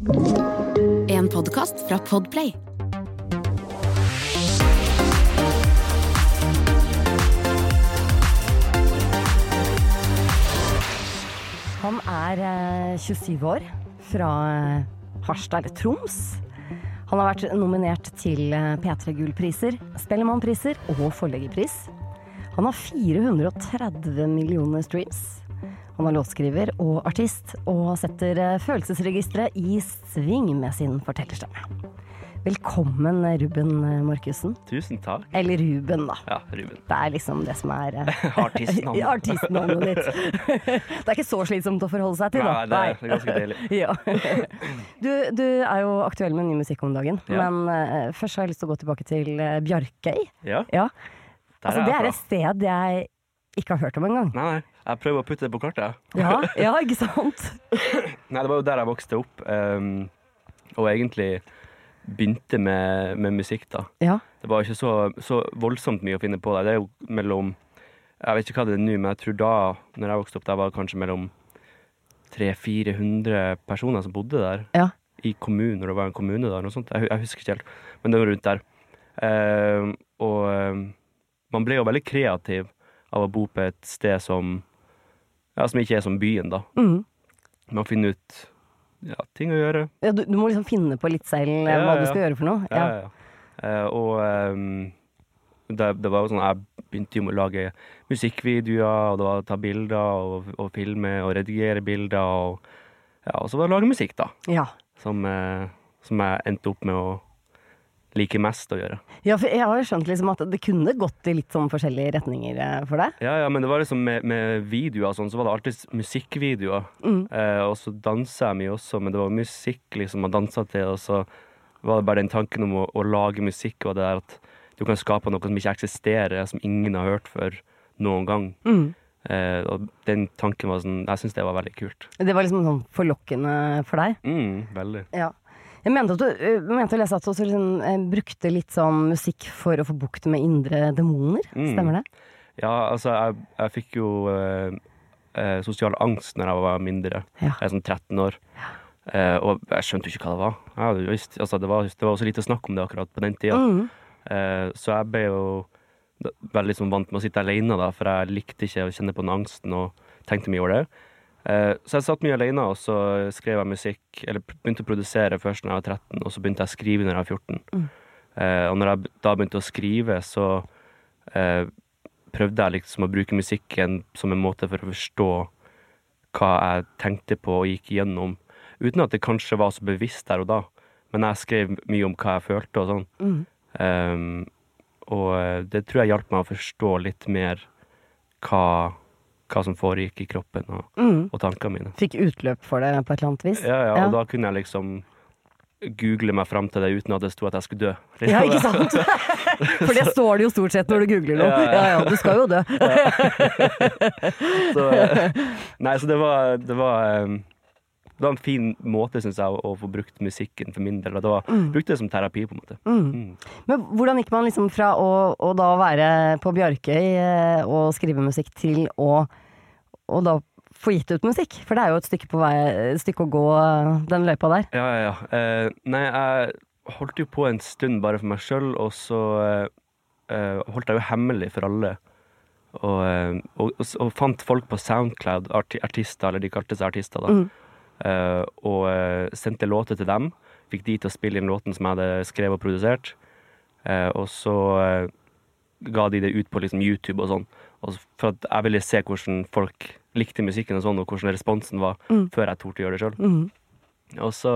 En podkast fra Podplay. Han er eh, 27 år, fra eh, Harstad, eller Troms. Han har vært nominert til eh, P3 Gullpriser, Spellemannpriser og Forleggerpris. Han har 430 millioner streams. Han er låtskriver og artist, og setter eh, følelsesregisteret i sving med sin fortellerstemme. Velkommen, Ruben Markussen. Tusen takk. Eller Ruben, da. Ja, Ruben. Det er liksom det som er Artistnavnet. Artistnavnet ditt. det er ikke så slitsomt å forholde seg til, da. Nei, det er- ganske deilig. ja. du, du er jo aktuell med ny musikk om dagen, Ja. men uh, først har jeg lyst til å gå tilbake til Bjarkøy. Ja, Ja. Altså, det er et sted jeg ikke har hørt om engang. Nei, nei. Jeg prøver å putte det på kartet. Ja, ja, ikke sant? Nei, det var jo der jeg vokste opp. um, og egentlig begynte med, med musikk, da. Ja. Det var ikke så, så voldsomt mye å finne på der. Det er jo mellom Jeg vet ikke hva det er nå, men jeg tror da når jeg vokste opp, der var det kanskje mellom 300-400 personer som bodde der. Ja. I kommunen, når det var en kommune der. Noe sånt. Jeg, jeg husker ikke helt, men det var rundt der. Uh, og uh, man ble jo veldig kreativ av å bo på et sted som ja, som ikke er som byen, da. Mhm. Man finner ut ja, ting å gjøre. Ja, du, du må liksom finne på litt selv eh, Ja, hva du skal gjøre for noe. Ja. Eh, og um, det, det var jo sånn Jeg begynte jo med å lage musikkvideoer, og det var å ta bilder og, og filme og redigere bilder. Og, ja, og så var det å lage musikk, da. Ja. Som, uh, som jeg endte opp med å like mest å gjøre. ja, for jeg har jo skjønt liksom at det kunne gått i litt sånn forskjellige retninger eh, for deg. Ja, ja, men det var liksom med, med videoer og sånn, så var det alltid musikkvideoer. Mm. Eh, og så dansa jeg mye også, men det var musikk liksom man dansa til, og så var det bare den tanken om å, å lage musikk, og det der at du kan skape noe som ikke eksisterer, som ingen har hørt før noen gang. Mm. Eh, og den tanken var sånn Jeg syns det var veldig kult. Det var liksom sånn forlokkende for deg. Mm, veldig. Ja. Jeg mente, at du, øh, jeg mente å lese at du også liksom, eh, brukte litt sånn musikk for å få bukt med indre demoner. Mm. Stemmer det? Ja, altså, jeg, jeg fikk jo eh, eh, sosial angst når jeg var mindre. Ja. Jeg er sånn 13 år. Eh, og jeg skjønte jo ikke hva det var. Jo visst, altså, det, var det var også lite snakk om det akkurat på den tida. Mm. Eh, så jeg ble jo veldig liksom, vant med å sitte alene, da, for jeg likte ikke å kjenne på den angsten og tenkte mye over det. Eh, så jeg satt mye alene, og så skrev jeg musikk, eller begynte å produsere først når jeg var 13, og så begynte jeg å skrive når jeg var 14. Mm. og når jeg da begynte å skrive, så eh, prøvde jeg liksom å bruke musikken som en måte for å forstå hva jeg tenkte på og gikk gjennom, uten at det kanskje var så bevisst der og da. Men jeg skrev mye om hva jeg følte og sånn. Mm. Um, og eh, det tror jeg hjalp meg å forstå litt mer hva, hva som foregikk i kroppen og, Mm. og tankene mine. Fikk utløp for det på et eller annet vis. Ja, ja, Ja. og da kunne jeg liksom google meg fram til det uten at det sto at jeg skulle dø. Ja, ikke sant? For det står det jo stort sett når du googler noe. Ja, Ja du skal jo dø. Så, eh, nei, så det var, det var um, det var en fin måte, synes jeg, å, få brukt musikken for min del. og Det var, brukte det som terapi, på en måte. Mm. Men hvordan gikk man liksom fra å, å da være på Bjarkøy eh, og skrive musikk til å, å da få gitt ut musikk? For det er jo et stykke, på vei, et stykke å gå eh, den løypa der. Ja, ja, ja. Eh, nei, jeg holdt jo på en stund bare for meg sjøl, og så eh, eh, holdt jeg jo hemmelig for alle. Og, og, og, og fant folk på Soundcloud, arti artister, eller de kalte seg artister, da. Eh, og eh, sendte låter til dem. Fikk de til å spille inn låten som jeg hadde skrevet og produsert. Eh, og så eh, ga de det ut på liksom YouTube og sånn. For at jeg ville se hvordan folk likte musikken og sånn, og hvordan responsen var, før jeg torde å gjøre det sjøl. Mm. Og så,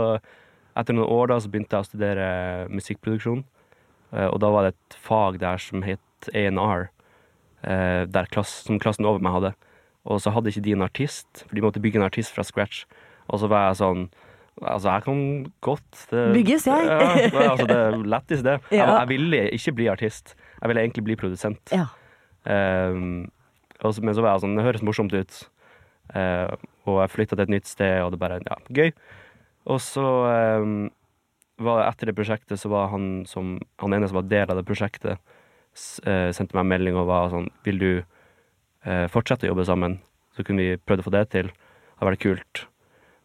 etter noen år da, så begynte jeg å studere musikkproduksjon. Eh, Og da var det et fag der som het A&R, eh, klass, som klassen over meg hadde. Og så hadde ikke de en artist, for de måtte bygge en artist fra scratch. Og så var jeg sånn Altså, jeg kan godt det, Bygges, jeg. Ja, altså, det er lættis, det. Jeg, Ja. jeg ville ikke bli artist. Jeg ville egentlig bli produsent. Ja. Um, og så, men så var jeg sånn, det høres morsomt ut. Uh, og jeg flytta til et nytt sted, og det bare ja, gøy. Og så um, var det etter det prosjektet, så var han som Han ene som var del av det prosjektet, eh, sendte meg en melding og var sånn Vil du uh, fortsette å jobbe sammen? Så kunne vi prøvd å få det til. Det hadde vært kult.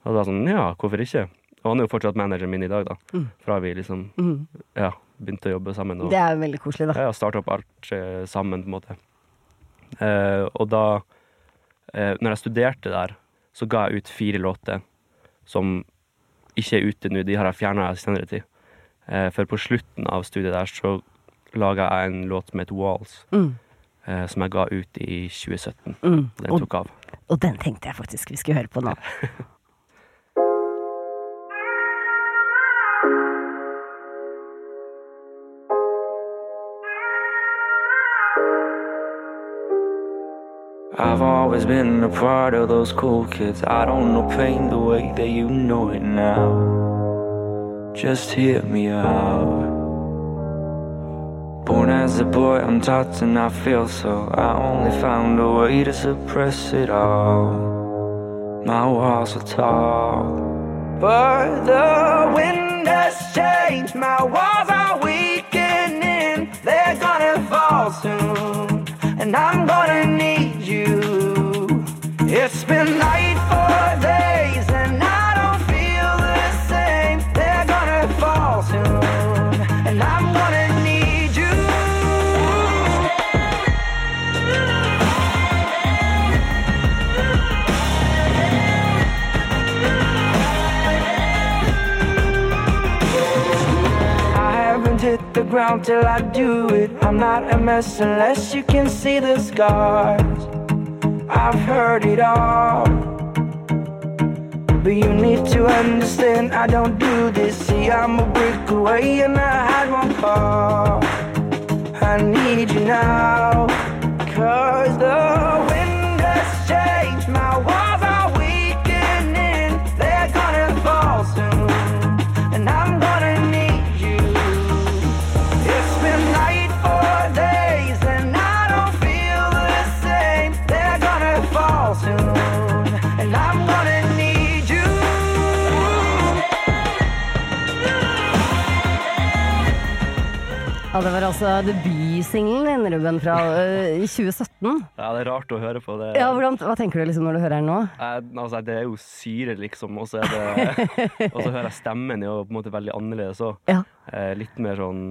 Og da sånn Ja, hvorfor ikke? Og han er jo fortsatt manageren min i dag, da. Fra vi liksom Mm. ja, begynte å jobbe sammen. Og, Det er veldig koselig, da. ja, starte opp alt eh, sammen, på en måte. Eh, og da, eh, når jeg studerte der, så ga jeg ut fire låter som ikke er ute nå. De har jeg fjerna i senere tid. Eh, for på slutten av studiet der så laga jeg en låt som het Walls, Mm. eh, som jeg ga ut i 2017. Mm. Den Og, tok av. og den tenkte jeg faktisk vi skulle høre på nå. I've always been a part of those cool kids. I don't know pain the way that you know it now. Just hear me out. Born as a boy, I'm taught to not feel so. I only found a way to suppress it all. My walls are tall. But the wind has changed. My walls are weakening. They're gonna fall soon. And I'm gonna need you. It's been night for days and I don't feel the same. They're gonna fall soon. And I'm gonna need you. I haven't hit the ground till I do it. I'm not a mess unless you can see the scars. I've heard it all. But you need to understand I don't do this. See, I'm a brick away and I had one fall. I need you now. Cause the altså debutsingelen din, Ruben, fra uh, 2017. Ja, det er rart å høre på. Det, Ja, hvordan, Hva tenker du liksom når du hører den nå? Eh, altså, det er jo syre, liksom, og så er hører jeg stemmen jo på en måte veldig annerledes òg. Ja. Eh, litt mer sånn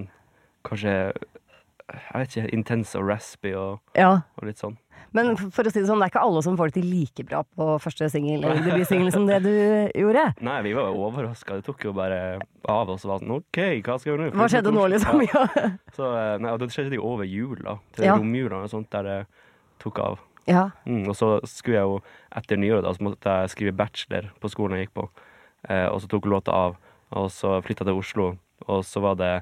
kanskje Jeg vet ikke, intens og raspy og, ja. og litt sånn. Men for å si det sånn, det er ikke alle som får det til like bra på første singel eller debutsingel som det du gjorde. Nei, vi var jo overraska. Det tok jo bare av oss og var sånn OK, hva skal vi nå? Hva skjedde nå, liksom? Ja. Så, eh, nei, og det skjedde jo over jul, da. Til Ja. romjula og sånt, der det tok av. ja. Mm, og så skulle jeg jo etter nyåret da, så måtte jeg skrive bachelor på skolen jeg gikk på. Eh, og så tok låta av, og så flytta jeg til Oslo, og så var det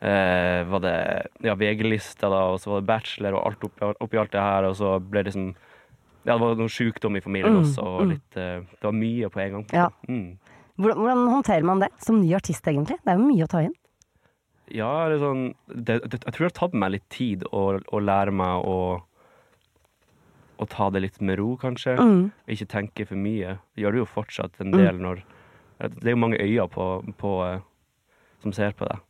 eh, var det ja, VG-lista, da, og så var det bachelor og alt oppi, oppi alt det her, og så ble det liksom Ja, det var noe sjukdom i familien Mm, også, og litt eh, Det var mye på en gang. Ja. Mm. Hvordan, hvordan håndterer man det som ny artist, egentlig? Det er jo mye å ta inn. Ja, det er sånn det, det, Jeg tror det har tatt meg litt tid å, å lære meg å å ta det litt med ro, kanskje. Mm. Ikke tenke for mye. Det gjør du jo fortsatt en del når Det er jo mange øyne på, på eh, som ser på deg.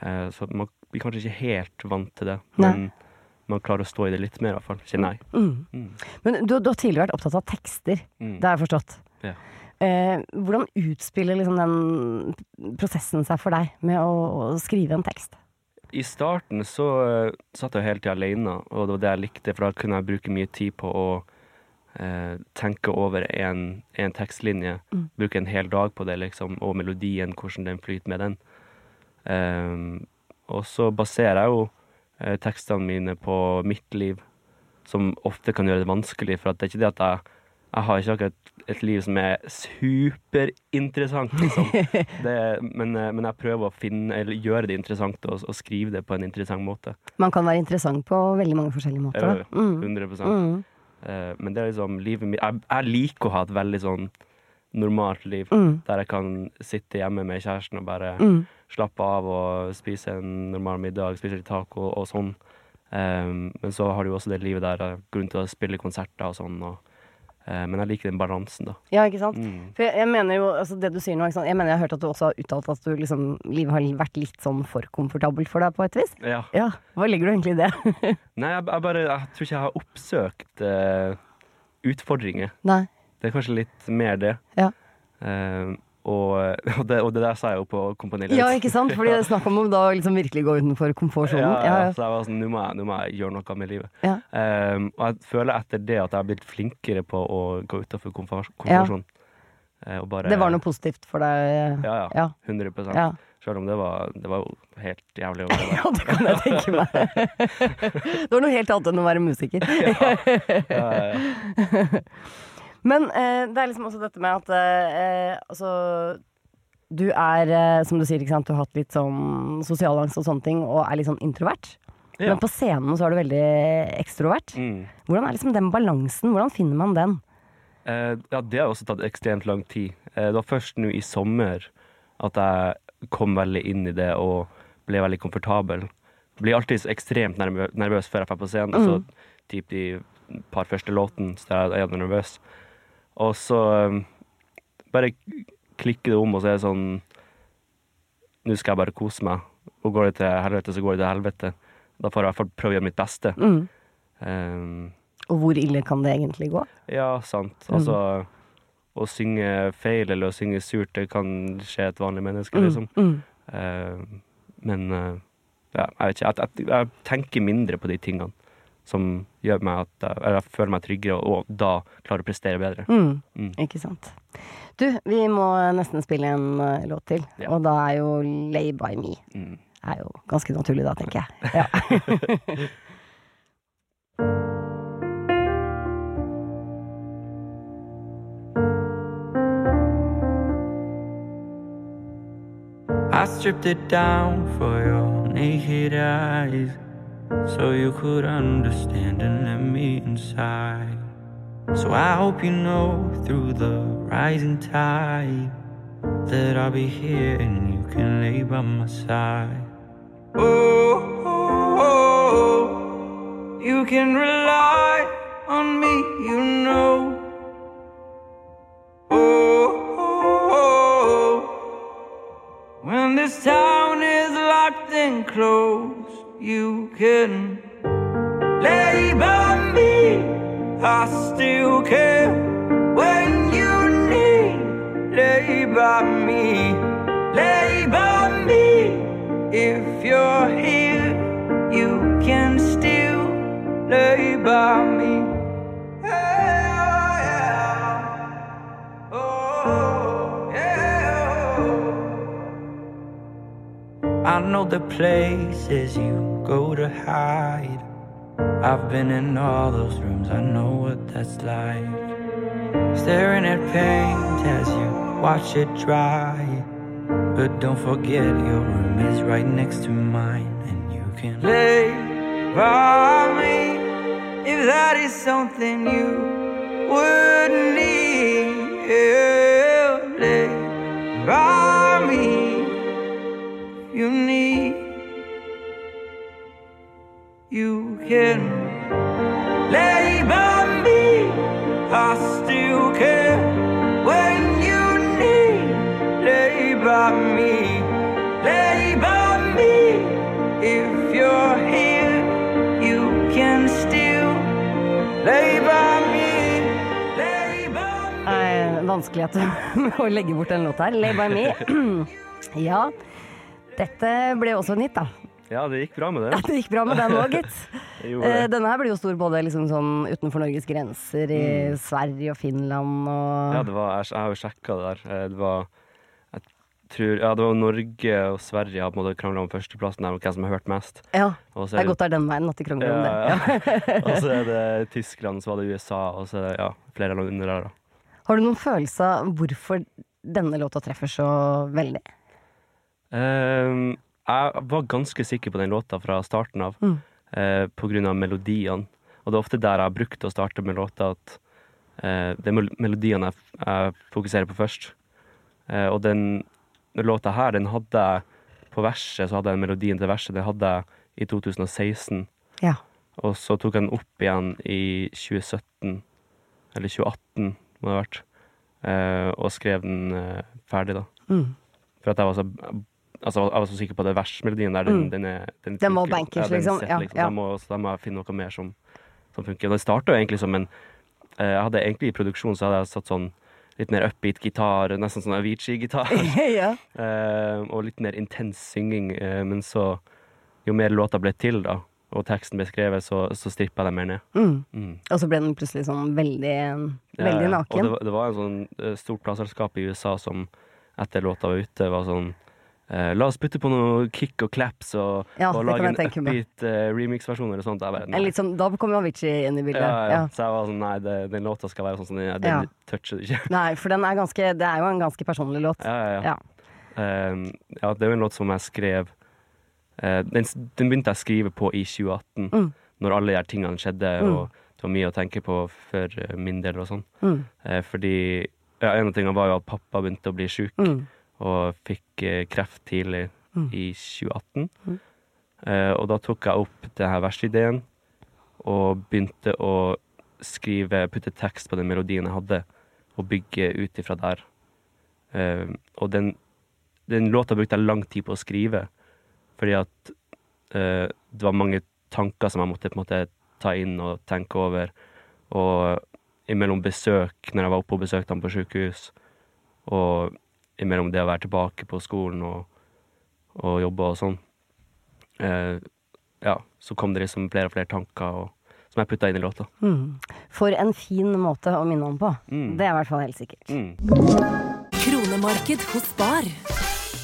Eh, Så man blir kanskje ikke helt vant til det. Nei. Men man klarer å stå i det litt mer, i hvert fall. Kjenner jeg. Mm. Mm. Men du, du har tidligere vært opptatt av tekster. Mm. Det har jeg forstått. Ja. Eh, hvordan utspiller liksom den prosessen seg for deg med å, å skrive en tekst? I starten så uh, satt jeg hele tida alene, og det var det jeg likte, for da kunne jeg bruke mye tid på å uh, tenke over en, en tekstlinje. Mm. Bruke en hel dag på det, liksom, og melodien, hvordan den flyter med den. Ehm, og så baserer jeg jo eh, tekstene mine på mitt liv, som ofte kan gjøre det vanskelig, for det er ikke det at jeg jeg har ikke akkurat et liv som er superinteressant, liksom. Det, men, eh, men jeg prøver å finne, eller gjøre det interessant og, og skrive det på en interessant måte. Man kan være interessant på veldig mange forskjellige måter. Ja, Da. Mm. 100 Mm. Eh, Men det er liksom livet mitt jeg, jeg liker å ha et veldig sånn normalt liv. Mm. Der jeg kan sitte hjemme med kjæresten og bare Mm. slappe av og spise en normal middag, spise litt taco og sånn. Um, men så har du jo også det livet der grunn til å spille konserter og sånn. Og, uh, men jeg liker den balansen, da. Ja, ikke sant? Mm. For jeg, jeg mener jo, altså det du sier nå? Jeg mener jeg har hørt at du også har uttalt at du liksom, livet har vært litt sånn for komfortabelt for deg på et vis. Ja. Ja, hva legger du egentlig i det? Nei, jeg, jeg bare Jeg tror ikke jeg har oppsøkt uh, utfordringer. Nei. Det er kanskje litt mer det. Ja. Uh, og, og, det, og det der sa jeg jo på Kompani Lauritzen. Ja, ikke sant? Fordi det er snakk om å da liksom virkelig gå utenfor komfortsonen. Ja, Ja, ja. Så jeg var sånn, nå må jeg, nå må jeg gjøre noe med livet. Ja. Um, og jeg føler etter det at jeg har blitt flinkere på å gå utenfor komfortsonen. Ja. og bare- Det var noe positivt for deg? Ja, ja. Ja. 100 Ja. Selv om det var, det var jo helt jævlig. Det. Ja, det kan jeg tenke meg. Det var noe helt annet enn å være musiker. Ja, ja, ja. Men eh, det er liksom også dette med at eh, altså Du er, eh, som du sier, sant, du har hatt litt sånn sosial angst og sånne ting, og er litt sånn introvert. Ja. Men på scenen så er du veldig ekstrovert. Mm. Hvordan er liksom den balansen? Hvordan finner man den? Eh, ja, det har også tatt ekstremt lang tid. Eh, det var først nå i sommer at jeg kom veldig inn i det og ble veldig komfortabel. Blir alltid ekstremt nervø nervøs før jeg drar på scenen. Mm. så typ de par første låtene så er jeg er nervøs. Og så eh, bare klikker det om, og så er det sånn Nå skal jeg bare kose meg. Og går det til helvete, så går det til helvete. Da får jeg i hvert fall prøve å gjøre mitt beste. Mm. Um, Og hvor ille kan det egentlig gå? ja, sant. Altså Å synge feil eller å synge surt, det kan skje et vanlig menneske, liksom. Mm. Uh, men uh, ja, jeg vet ikke. Jeg, jeg, jeg tenker mindre på de tingene som gjør meg at jeg, eller jeg føler meg tryggere, og da klarer å prestere bedre. Mm. Mm. Ikke sant. Du, vi må nesten spille en eh, låt til, Ja. og da er jo 'Lay by Me'. Mm. er jo ganske naturlig da, tenker jeg. Ja. I stripped it down for your naked eyes so you could understand and let me inside. So I hope you know through the rising tide that I'll be here and you can lay by my side. Oh, oh, oh, you can rely on me, you know. Oh, when this town is locked and closed, you can lay by me. I still care when you need. Lay by me, lay by me. If you're here, you can still lay by me. Oh. I know the places you go to hide. I've been in all those rooms, I know what that's like. Staring at paint as you watch it dry. But don't forget your room is right next to mine, and you can lay by me if that is something you would need. Vanskeligheter med å legge bort en låt her. 'Lay by me'. ja, dette ble også en hit, da. Ja, det gikk bra med det. Det gikk bra med den òg, gitt. Eh, denne her blir jo stor både liksom sånn utenfor Norges grenser, i Sverige og Finland og Ja, det var, jeg, jeg har jo sjekka det der. Eh, Det var tror, ja, det var Norge og Sverige har på en måte krangla om førsteplassen der, hvem som har hørt mest. Ja, er det er godt det er den veien at de krangler om det. Ja, Ja. ja. og så er det Tyskland, så var det USA, og så er det ja, flere land under der. da. Har du noen følelse av hvorfor denne låta treffer så veldig? Um, jeg var ganske sikker på den låta fra starten av, Mm. uh, på grunn av melodiene. Og det er ofte der jeg har brukt å starte med låta, at uh, det er melodiene jeg, jeg fokuserer på først. Uh, og den, den låta her, den hadde jeg på verset, så hadde jeg melodien til verset, det hadde jeg i 2016. Ja. Og så tok jeg den opp igjen i 2017, eller 2018 må det ha vært, eh, og skrev den eh, ferdig, da. Mm. For at jeg var så Altså, jeg var så sikker på at versmelodien der, den, Mm. den er Den, Den må bankers, ja, liksom. sitter, Ja, ja. Da, må, da må jeg finne noe mer som, som funker. Og det starta egentlig som en eh, Jeg hadde egentlig i produksjon så hadde jeg satt sånn litt mer upbeat gitar, nesten sånn Avicii-gitar. ja. uh, og litt mer intens synging. Uh, men så, jo mer låta ble til, da, og teksten ble skrevet, så, så strippa det mer ned. Mm. Mm. Og så ble den plutselig sånn veldig, veldig ja. naken. Og det, var- det var en sånn eh, stort plateselskap i USA som etter låta var ute, var sånn eh, La oss putte på noe kick og claps og, Ja, og lage en upbeat uh, remix-versjon eller sånt. Jeg bare, litt sånn, da kom Avicii inn i bildet. ja, ja. Ja. Så jeg var sånn Nei, det, den låta skal være sånn som den er. Den toucher du ikke. Nei, for den er ganske, det er jo en ganske personlig låt. Ja, ja, ja. Ja. Eh, ja, det er jo en låt som jeg skrev den, den begynte jeg å skrive på i 2018, Mm. når alle de tingene skjedde, Mm. og det var mye å tenke på for eh, min del og sånn. Mm. Eh, fordi ja, en av tingene var jo at pappa begynte å bli sjuk, Mm. og fikk eh, kreft tidlig Mm. i 2018. Mm. Eh, og da tok jeg opp denne versideen, og begynte å skrive, putte tekst på den melodien jeg hadde, og bygge ut ifra der. Eh, og den, den låta brukte jeg lang tid på å skrive, fordi at eh, det var mange tanker som jeg måtte på en måte ta inn og tenke over. Og imellom besøk, når jeg var oppe og besøkte ham på sykehus, og imellom det å være tilbake på skolen og, og jobbe og sånn, eh, ja, så kom det liksom flere og flere tanker og, som jeg putta inn i låta. Mm. For en fin måte å minne om på. Mm. Det er i hvert fall helt sikkert. Mm. Kronemarked hos Spar.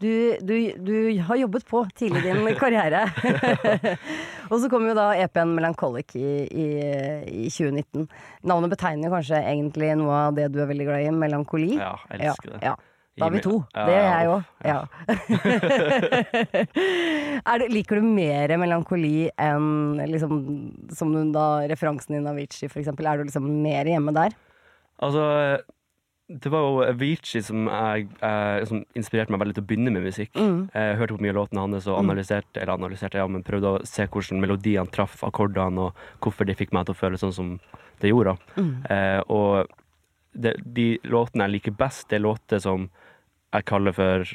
Du, du, du har jobbet på tidlig i din karriere. og så kom jo da EP-en Melancholic i, i, i 2019. Navnet betegner kanskje egentlig noe av det du er veldig glad i, melankoli. Ja, jeg elsker det. Ja. Da er vi to. Det er jeg òg. Ja. er liker du mer melankoli enn liksom, som du da, referansen din Avicii, for eksempel? Er du liksom mer hjemme der? Altså, det var jo Avicii som, jeg, eh, som inspirerte meg veldig til å begynne med musikk. Mm. Jeg hørte på mye av låtene hans og analyserte, eller analyserte, ja, men prøvde å se hvordan melodiene traff akkordene, og hvorfor de fikk meg til å føle sånn som det gjorde. Mm. Eh, og det, de låtene jeg liker best, det er låter som jeg kaller for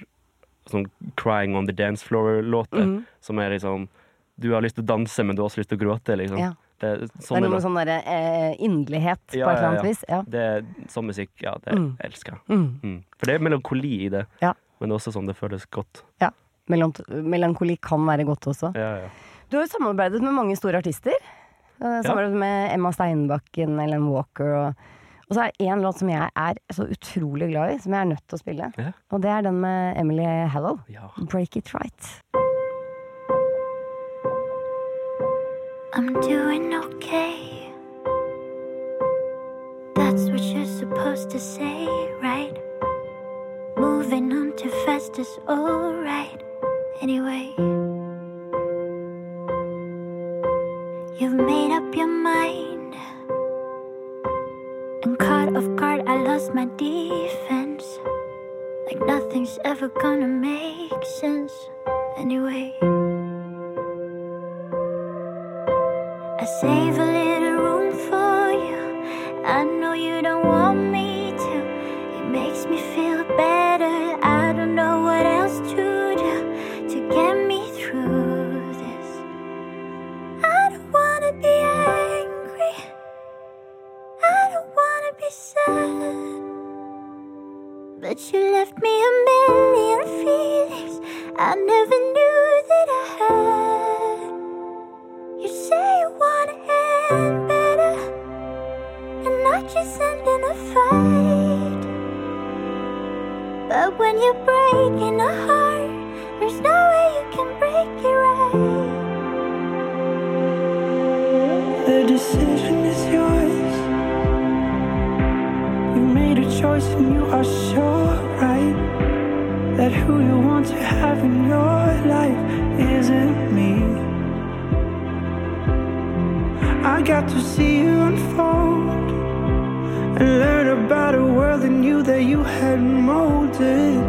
sånn crying on the dance floor-låter. Mm. Som er liksom Du har lyst til å danse, men du har også lyst til å gråte, liksom. Ja. Det, er Det er noe med sånn derre eh, inderlighet på Ja, et eller annet ja. vis. Ja. Det sånn musikk, ja, det Mm. elsker jeg. Mm. Mm. For det er melankoli i det, Ja. men det er også sånn det føles godt. ja. Melant melankoli kan være godt også. Ja, ja. Du har jo samarbeidet med mange store artister. Eh, Samarbeidet med Emma Steinbakken, Ellen Walker og Og så er det én låt som jeg er så utrolig glad i, som jeg er nødt til å spille. Og det er den med Emily Hallow. 'Break It Right'. I'm doing okay. That's what you're supposed to say, right? Moving on too fast is alright. Anyway, you've made up your mind. And caught off guard, I lost my defense. Like nothing's ever gonna make sense. Anyway. I save and you are so right that who you want to have in your life isn't me. I got to see you unfold and learn about a world in you that you had molded.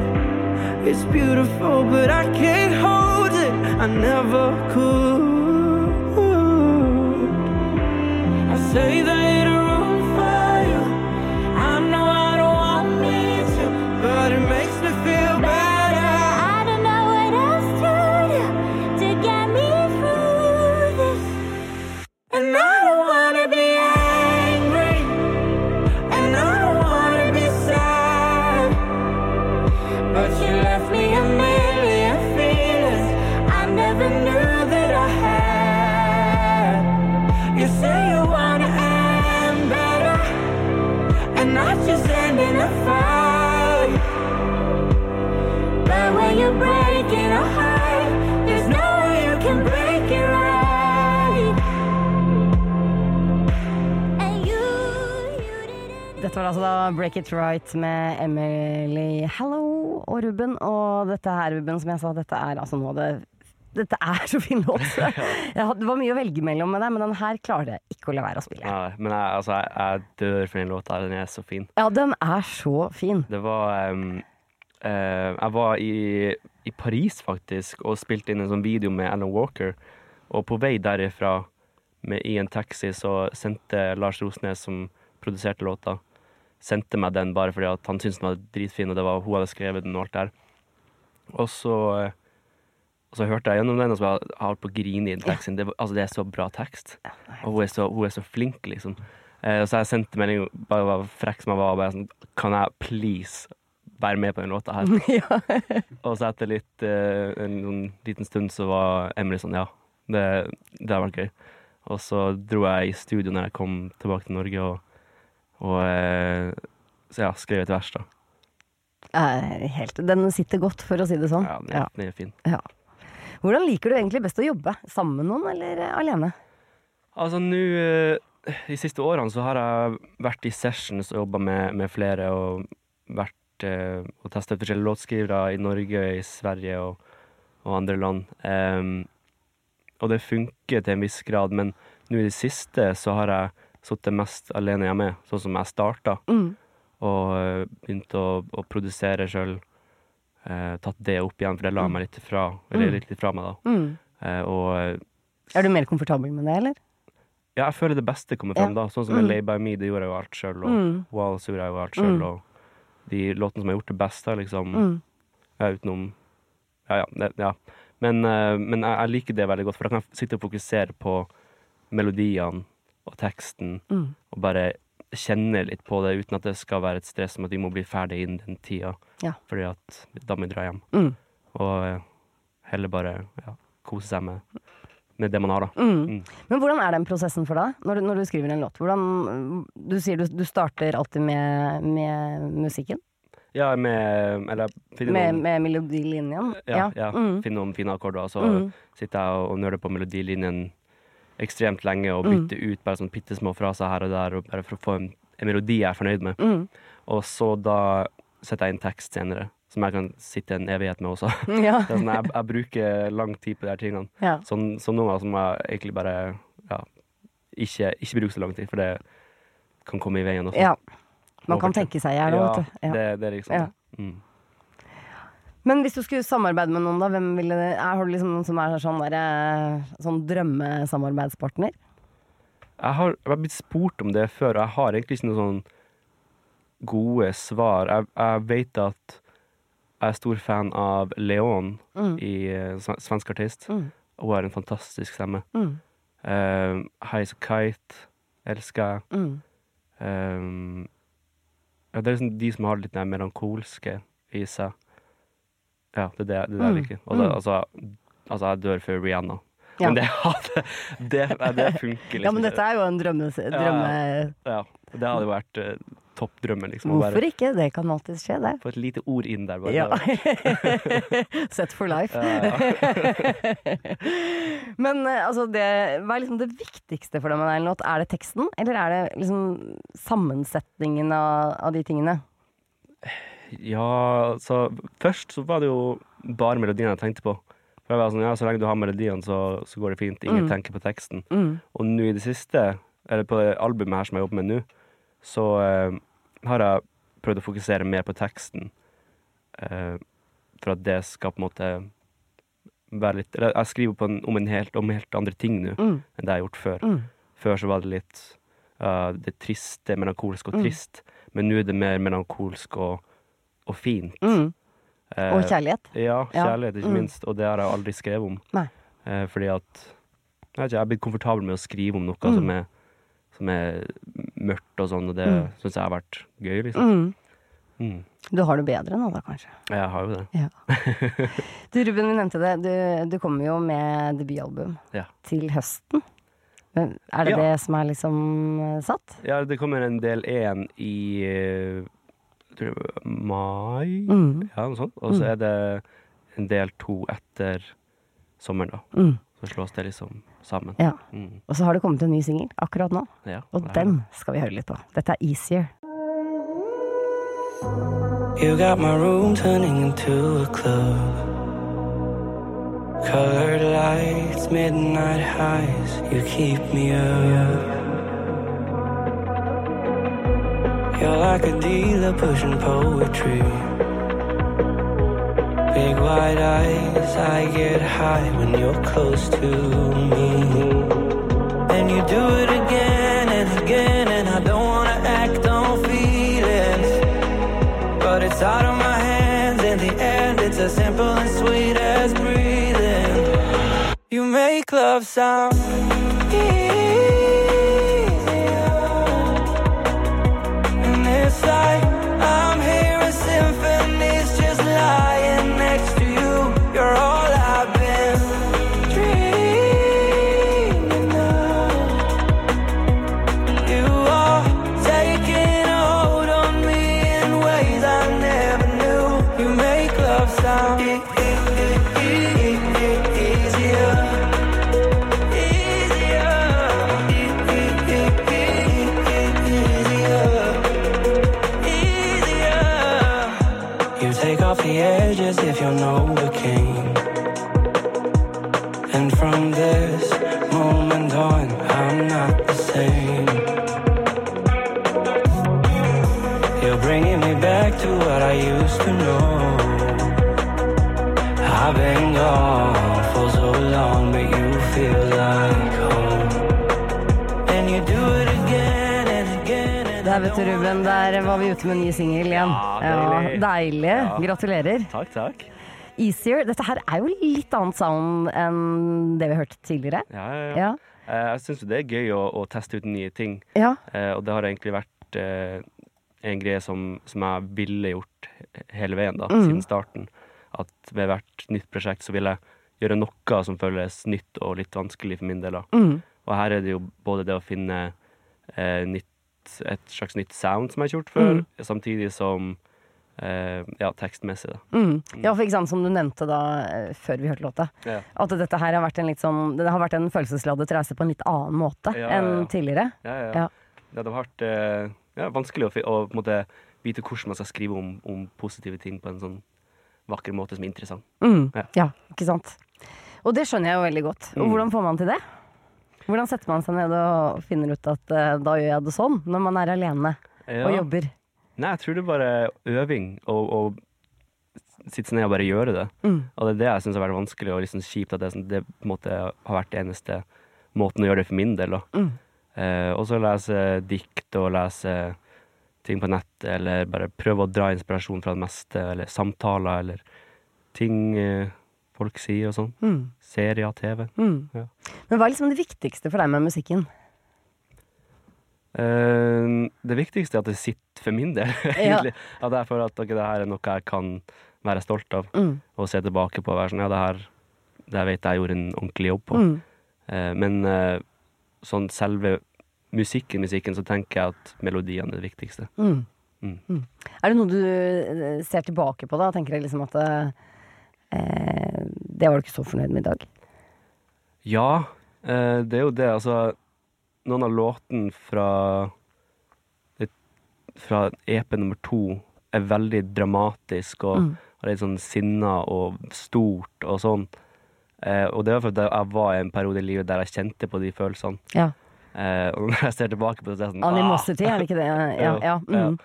It's beautiful, but I can't hold it. I never could. I say that Dette var altså da Break It Right med Emily Hallow og Ruben. Og dette her, Ruben, som jeg sa, dette er altså noe av det dette er så fin låt. Det var mye å velge mellom med det, men den her klarer jeg ikke å la være å spille. Ja, men jeg, altså, jeg, jeg dør for den låta. Den er så fin. Ja, den er så fin. Det var um, uh, Jeg var i, i Paris, faktisk, og spilte inn en sånn video med Alan Walker. Og på vei derifra med, i en taxi så sendte Lars Rosnes, som produserte låta, sendte meg den bare fordi at han syntes den var dritfin, og det var hun hadde skrevet den og alt der. Og så, eh, og så hørte jeg gjennom den, og så var jeg holdt på å grine i den teksten. Det, altså, det er så bra tekst. Og hun er så, hun er så flink, liksom. Eh, så jeg sendte melding, bare var frekk som jeg var, bare sånn Kan jeg please være med på den låta her? Og så etter litt, eh, en en, liten stund så var Emily sånn Ja, det, det har vært gøy. Og så dro jeg i studio når jeg kom tilbake til Norge, og, og eh, så ja, skrev et vers, da. Eh, Helt, den sitter godt, for å si det sånn. Ja, den er, den er fin. Ja. Hvordan liker du egentlig best å jobbe? Sammen med noen, eller eh, alene? Altså nå De siste årene så har jeg vært i sessions og jobba med, med flere, og vært eh, og testa forskjellige låtskrivere i Norge, i Sverige og, og andre land. Um, og det funker til en viss grad, men nå i det siste så har jeg sittet mest alene hjemme, sånn som jeg starta, Mm. og begynte å, å produsere sjøl. Eh, tatt det opp igjen, for det la jeg meg litt fra, eller litt, litt fra meg, da. Mm. Eh, og eh, Er du mer komfortabel med det, eller? ja, jeg føler det beste kommer fram Ja. da. Sånn som Mm. Lay by Me, det gjorde jeg jo alt sjøl. Og Mm. Walls gjorde jeg jo alt sjøl. Mm. Og de låtene som har gjort det beste, liksom Mm. ja, Utenom Ja, ja. Det, ja. Men, eh, men jeg, jeg liker det veldig godt, for da kan jeg sitte og fokusere på melodiene og teksten, Mm. og bare kjenne litt på det uten at det skal være et stress om at vi må bli ferdig innen den tida. Ja. Fordi at da må vi dra hjem. Mm. Og eh, heller bare ja, kose seg med, med det man har, da. Mm. Mm. Men hvordan er den prosessen for deg, når du, når du skriver en låt? Hvordan, du sier du, du starter alltid med, med musikken? Ja, med Eller finne Med, noen med melodilinjen? Ja, ja. Mm. finne noen fine akkorder, og så Mm. sitter jeg og, og nøler på melodilinjen ekstremt lenge og Mm. ut bare sånn bitte små fraser her og der, og bare for å få en, en melodi jeg er fornøyd med. Mm. Og så da setter jeg inn tekst senere, som jeg kan sitte en evighet med også. Ja. Sånn, jeg, jeg bruker lang tid på de her tingene. Ja. Sånn, så noen må jeg egentlig bare ja, ikke, ikke bruke så lang tid, for det kan komme i veien også. ja. Man kan tenke seg i hjel, Ja. Ja. Det, det er liksom Ja. Mm. Men hvis du skulle samarbeide med noen, da, hvem ville det er, Har du liksom noen som er sånn, der, eh, sånn drømmesamarbeidspartner? Jeg har, jeg har blitt spurt om det før, og jeg har egentlig ikke noen sånn gode svar. Jeg, jeg vet at jeg er stor fan av Leon, Mm. i eh, svensk artist. Mm. Hun har en fantastisk stemme. Mm. Uh, High Kite elsker jeg. Mm. Um, ja, det er liksom de som har litt den melankolske i seg. Ja, det er det, det, er det jeg liker. Altså, altså, altså, jeg dør før Rihanna. Ja. Men det, det, det funker liksom Ja, men dette er jo en drømme... drømme Ja, det hadde jo vært topp drømme liksom. Hvorfor Hvorfor ikke? Det kan alltid skje, det. Få et lite ord inn der, bare. Ja. Set for life. Men eh, altså, det, hva er liksom det viktigste for deg med en låt? Er det teksten, eller er det liksom sammensetningen av, av de tingene? Ja, så først så var det jo bare melodien jeg tenkte på. For jeg var sånn, ja, Så lenge du har melodien, så, så går det fint. Ingen Mm. tenker på teksten. Mm. Og nå i det siste, eller på det albumet her som jeg jobber med nå, så eh, har jeg prøvd å fokusere mer på teksten. eh, for at det skal på en måte være litt Eller jeg skriver på en, om, en helt, om helt andre ting nå Mm. enn det jeg har gjort før. Mm. Før så var det litt uh, det triste, melankolsk og Mm. trist. Men nå er det mer melankolsk og, og fint. Mm. Eh, Og kjærlighet. Ja, kjærlighet, ikke Mm. minst. Og det har jeg aldri skrevet om. Nei. Eh, fordi at jeg, vet ikke, jeg er blitt komfortabel med å skrive om noe Mm. som, er, som er mørkt og sånn, og det Mm. syns jeg har vært gøy, liksom. Mm. Mm. Du har det bedre nå, da, kanskje? Jeg har jo det. Ja. Du, Ruben, vi nevnte det. Du, du kommer jo med debutalbum Ja. til høsten. Men Er det Ja. det som er liksom eh, satt? Ja, det kommer en del én i jeg tror var mai, Mm. ja, noe sånt. Og så Mm. er det en del to etter sommeren, da. Mm. Så slås det liksom sammen. Ja. Mm. Og så har det kommet en ny singel akkurat nå. Ja, Og det den skal vi høre litt på. Dette er Easier. You got my room turning into a club. Colored lights, midnight highs, you keep me up. You're like a dealer pushing poetry. Big wide eyes, I get high when you're close to me. And you do it again and again, and I don't wanna act on feelings. But it's out of my hands in the end. It's as simple and sweet as breathing. You make love sound edges overcame. And from this moment on, I'm not the same. You're bringing me back to what I used to know. I've been gone for so long, but you feel like home. And you do it again and again. And Der, vet du, Ruben, der var vi ute med en ny singel igjen. Ja, deilig. deilig. Ja. Gratulerer. Takk, takk. Easier. Dette her er jo litt annet sound enn det vi hørte tidligere. Ja, ja, ja. Ja. Eh, Jeg syns det er gøy å, å teste ut nye ting. Ja. Eh, og det har egentlig vært eh, en greie som, som jeg ville gjort hele veien, da, Mm. siden starten. At ved hvert nytt prosjekt så vil jeg gjøre noe som føles nytt og litt vanskelig for min del. da. Mm. Og her er det jo både det å finne eh, nytt, et slags nytt sound som jeg har gjort før, Mm. samtidig som ja, tekstmessig, da. Mm. Ja, for ikke sant, som du nevnte da eh, før vi hørte låta, Ja. at dette her har vært en litt sånn Det har vært en følelsesladet reise på en litt annen måte Ja, ja, enn ja. tidligere. Ja. Det hadde vært eh, ja, vanskelig å, å måte, vite hvordan man skal skrive om, om positive ting på en sånn vakker måte som er interessant. Mm. Ja. Ja, ikke sant. Og det skjønner jeg jo veldig godt. Og Mm. hvordan får man til det? Hvordan setter man seg ned og finner ut at uh, da gjør jeg det sånn, når man er alene og jobber? Nei, jeg tror det er bare øving og, og sitte ned og bare gjøre det. Mm. Og det er det jeg syns har vært vanskelig og liksom kjipt, at det, sånn- det på en måte har vært det eneste måten å gjøre det for min del. Og, Mm. Eh, og så lese dikt og lese ting på nettet, eller bare prøve å dra inspirasjon fra det meste, eller samtaler, eller ting eh, folk sier og sånn. Mm. Serier, TV. Mm. Ja. Men hva er liksom det viktigste for deg med musikken? Eh, det viktigste er at det sitter for min del, egentlig. At jeg føler at okay, det her er noe jeg kan være stolt av, Mm. og se tilbake på og være sånn Ja, det her det her vet jeg jeg gjorde en ordentlig jobb på. Mm. Eh, men eh, sånn selve musikken, musikken, så tenker jeg at melodiene er det viktigste. Mm. Mm. Mm. Er det noe du ser tilbake på da? Tenker jeg liksom at eh, det var du ikke så fornøyd med i dag? Ja, eh, det er jo det. Altså, noen av låtene fra fra EP nummer to er veldig dramatisk og Mm. litt sånn sinna og stort og sånn. Eh, og det var fordi jeg var i en periode i livet der jeg kjente på de følelsene. Ja. Eh, og når jeg ser tilbake på det, så er jeg sånn Animosity, er det ikke det? Ja. Ja. Mm.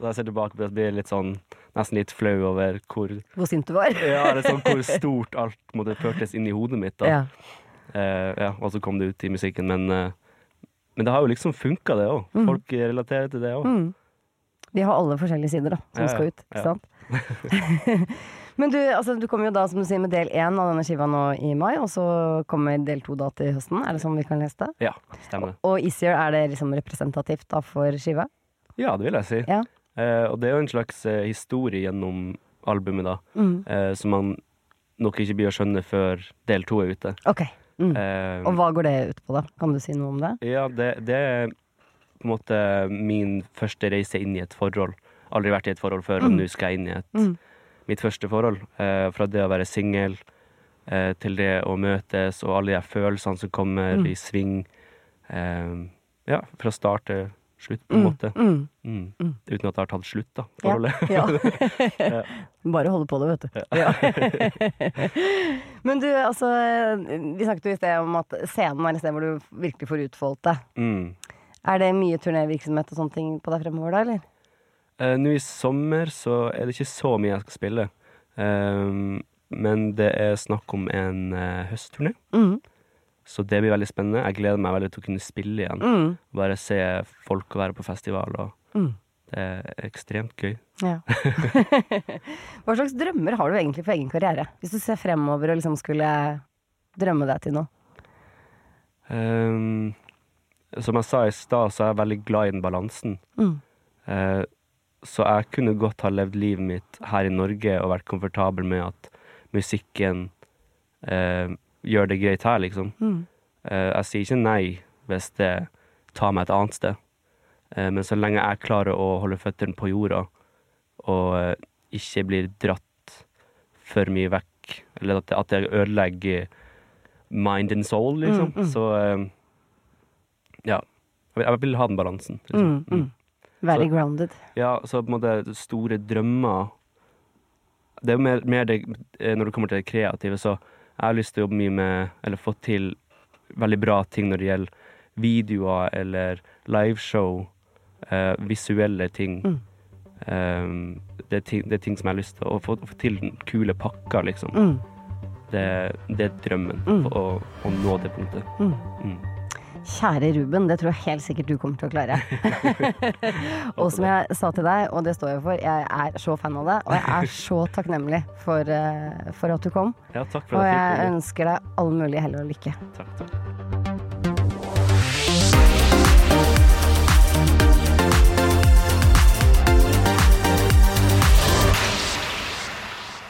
når jeg ser tilbake på det, så blir jeg litt sånn nesten litt flau over hvor Hvor sint du var? Ja, det er sånn hvor stort alt måtte føltes inn i hodet mitt. da. Ja. Eh, ja, og så kom det ut i musikken, men, eh, men det har jo liksom funka, det òg. Mm. Folk relaterer til det òg. Mm. Vi har alle forskjellige sider da, som Ja, skal ut, ikke ja. sant? Men du, altså, du kommer jo da, som du sier, med del én av denne skiva nå i mai, og så kommer del to da til høsten. Er det sånn vi kan lese det? Ja, stemmer. Og Easier, er det liksom representativt da for skiva? Ja, det vil jeg si. Ja. Eh, og det er jo en slags eh, historie gjennom albumet, da, Mm. eh, som man nok ikke blir å skjønne før del to er ute. Ok. Mm. Uh, Og hva går det ut på, da? Kan du si noe om det? Ja, det, det er på en måte min første reise inn i et forhold. Aldri vært i et forhold før, og Mm. nå skal jeg inn i et Mm. mitt første forhold. Uh, fra det å være singel uh, til det å møtes, og alle de følelsene som kommer Mm. i sving. Ja, fra start til slutt, på en Mm. måte. Mm. Uten at det har tatt slutt, da, forholdet. ja. Ja. Bare holde på det, vet du. Ja. Men du, altså Vi snakket jo i sted om at scenen er et sted hvor du virkelig får utfoldet deg. Mm. Er det mye turnévirksomhet og sånne ting på deg fremover da, eller? Eh, Nå i sommer så er det ikke så mye jeg skal spille. Eh, men det er snakk om en uh, høstturné, Mm. så det blir veldig spennende. Jeg gleder meg veldig til å kunne spille igjen. Mm. Bare se folk og være på festival. Og Mm. Det er ekstremt gøy. Ja. Hva slags drømmer har du egentlig for egen karriere? Hvis du ser fremover og liksom skulle drømme deg til noe. Um, som jeg sa i stad, så er jeg veldig glad i den balansen. Mm. Uh, så jeg kunne godt ha levd livet mitt her i Norge og vært komfortabel med at musikken uh, gjør det greit her, liksom. Mm. Uh, jeg sier ikke nei hvis det tar meg et annet sted. Eh, men så lenge jeg klarer å holde føttene på jorda og eh, ikke blir dratt for mye vekk, eller at, at jeg ødelegger mind and soul, liksom, Mm, mm. så eh, ja. Jeg vil, ha den balansen. Liksom. Mm, mm. Very Så- grounded. Ja, så på en måte store drømmer Det er jo mer, mer det når det kommer til det kreative, så jeg har lyst til å jobbe mye med Eller få til veldig bra ting når det gjelder videoer eller liveshow. Eh, visuelle ting. Mm. Um, det, er ting. Det er ting som jeg har lyst til å få, få til kule pakker, liksom. Mm. Det, det er drømmen. Mm. Å, å nå det punktet. Mm. Mm. Kjære Ruben, det tror jeg helt sikkert du kommer til å klare. og som jeg sa til deg, og det står jeg for, jeg er så fan av deg, Og jeg er så takknemlig for, eh, for at du kom. Ja, Og jeg ønsker deg all mulig hell og lykke. Takk, takk.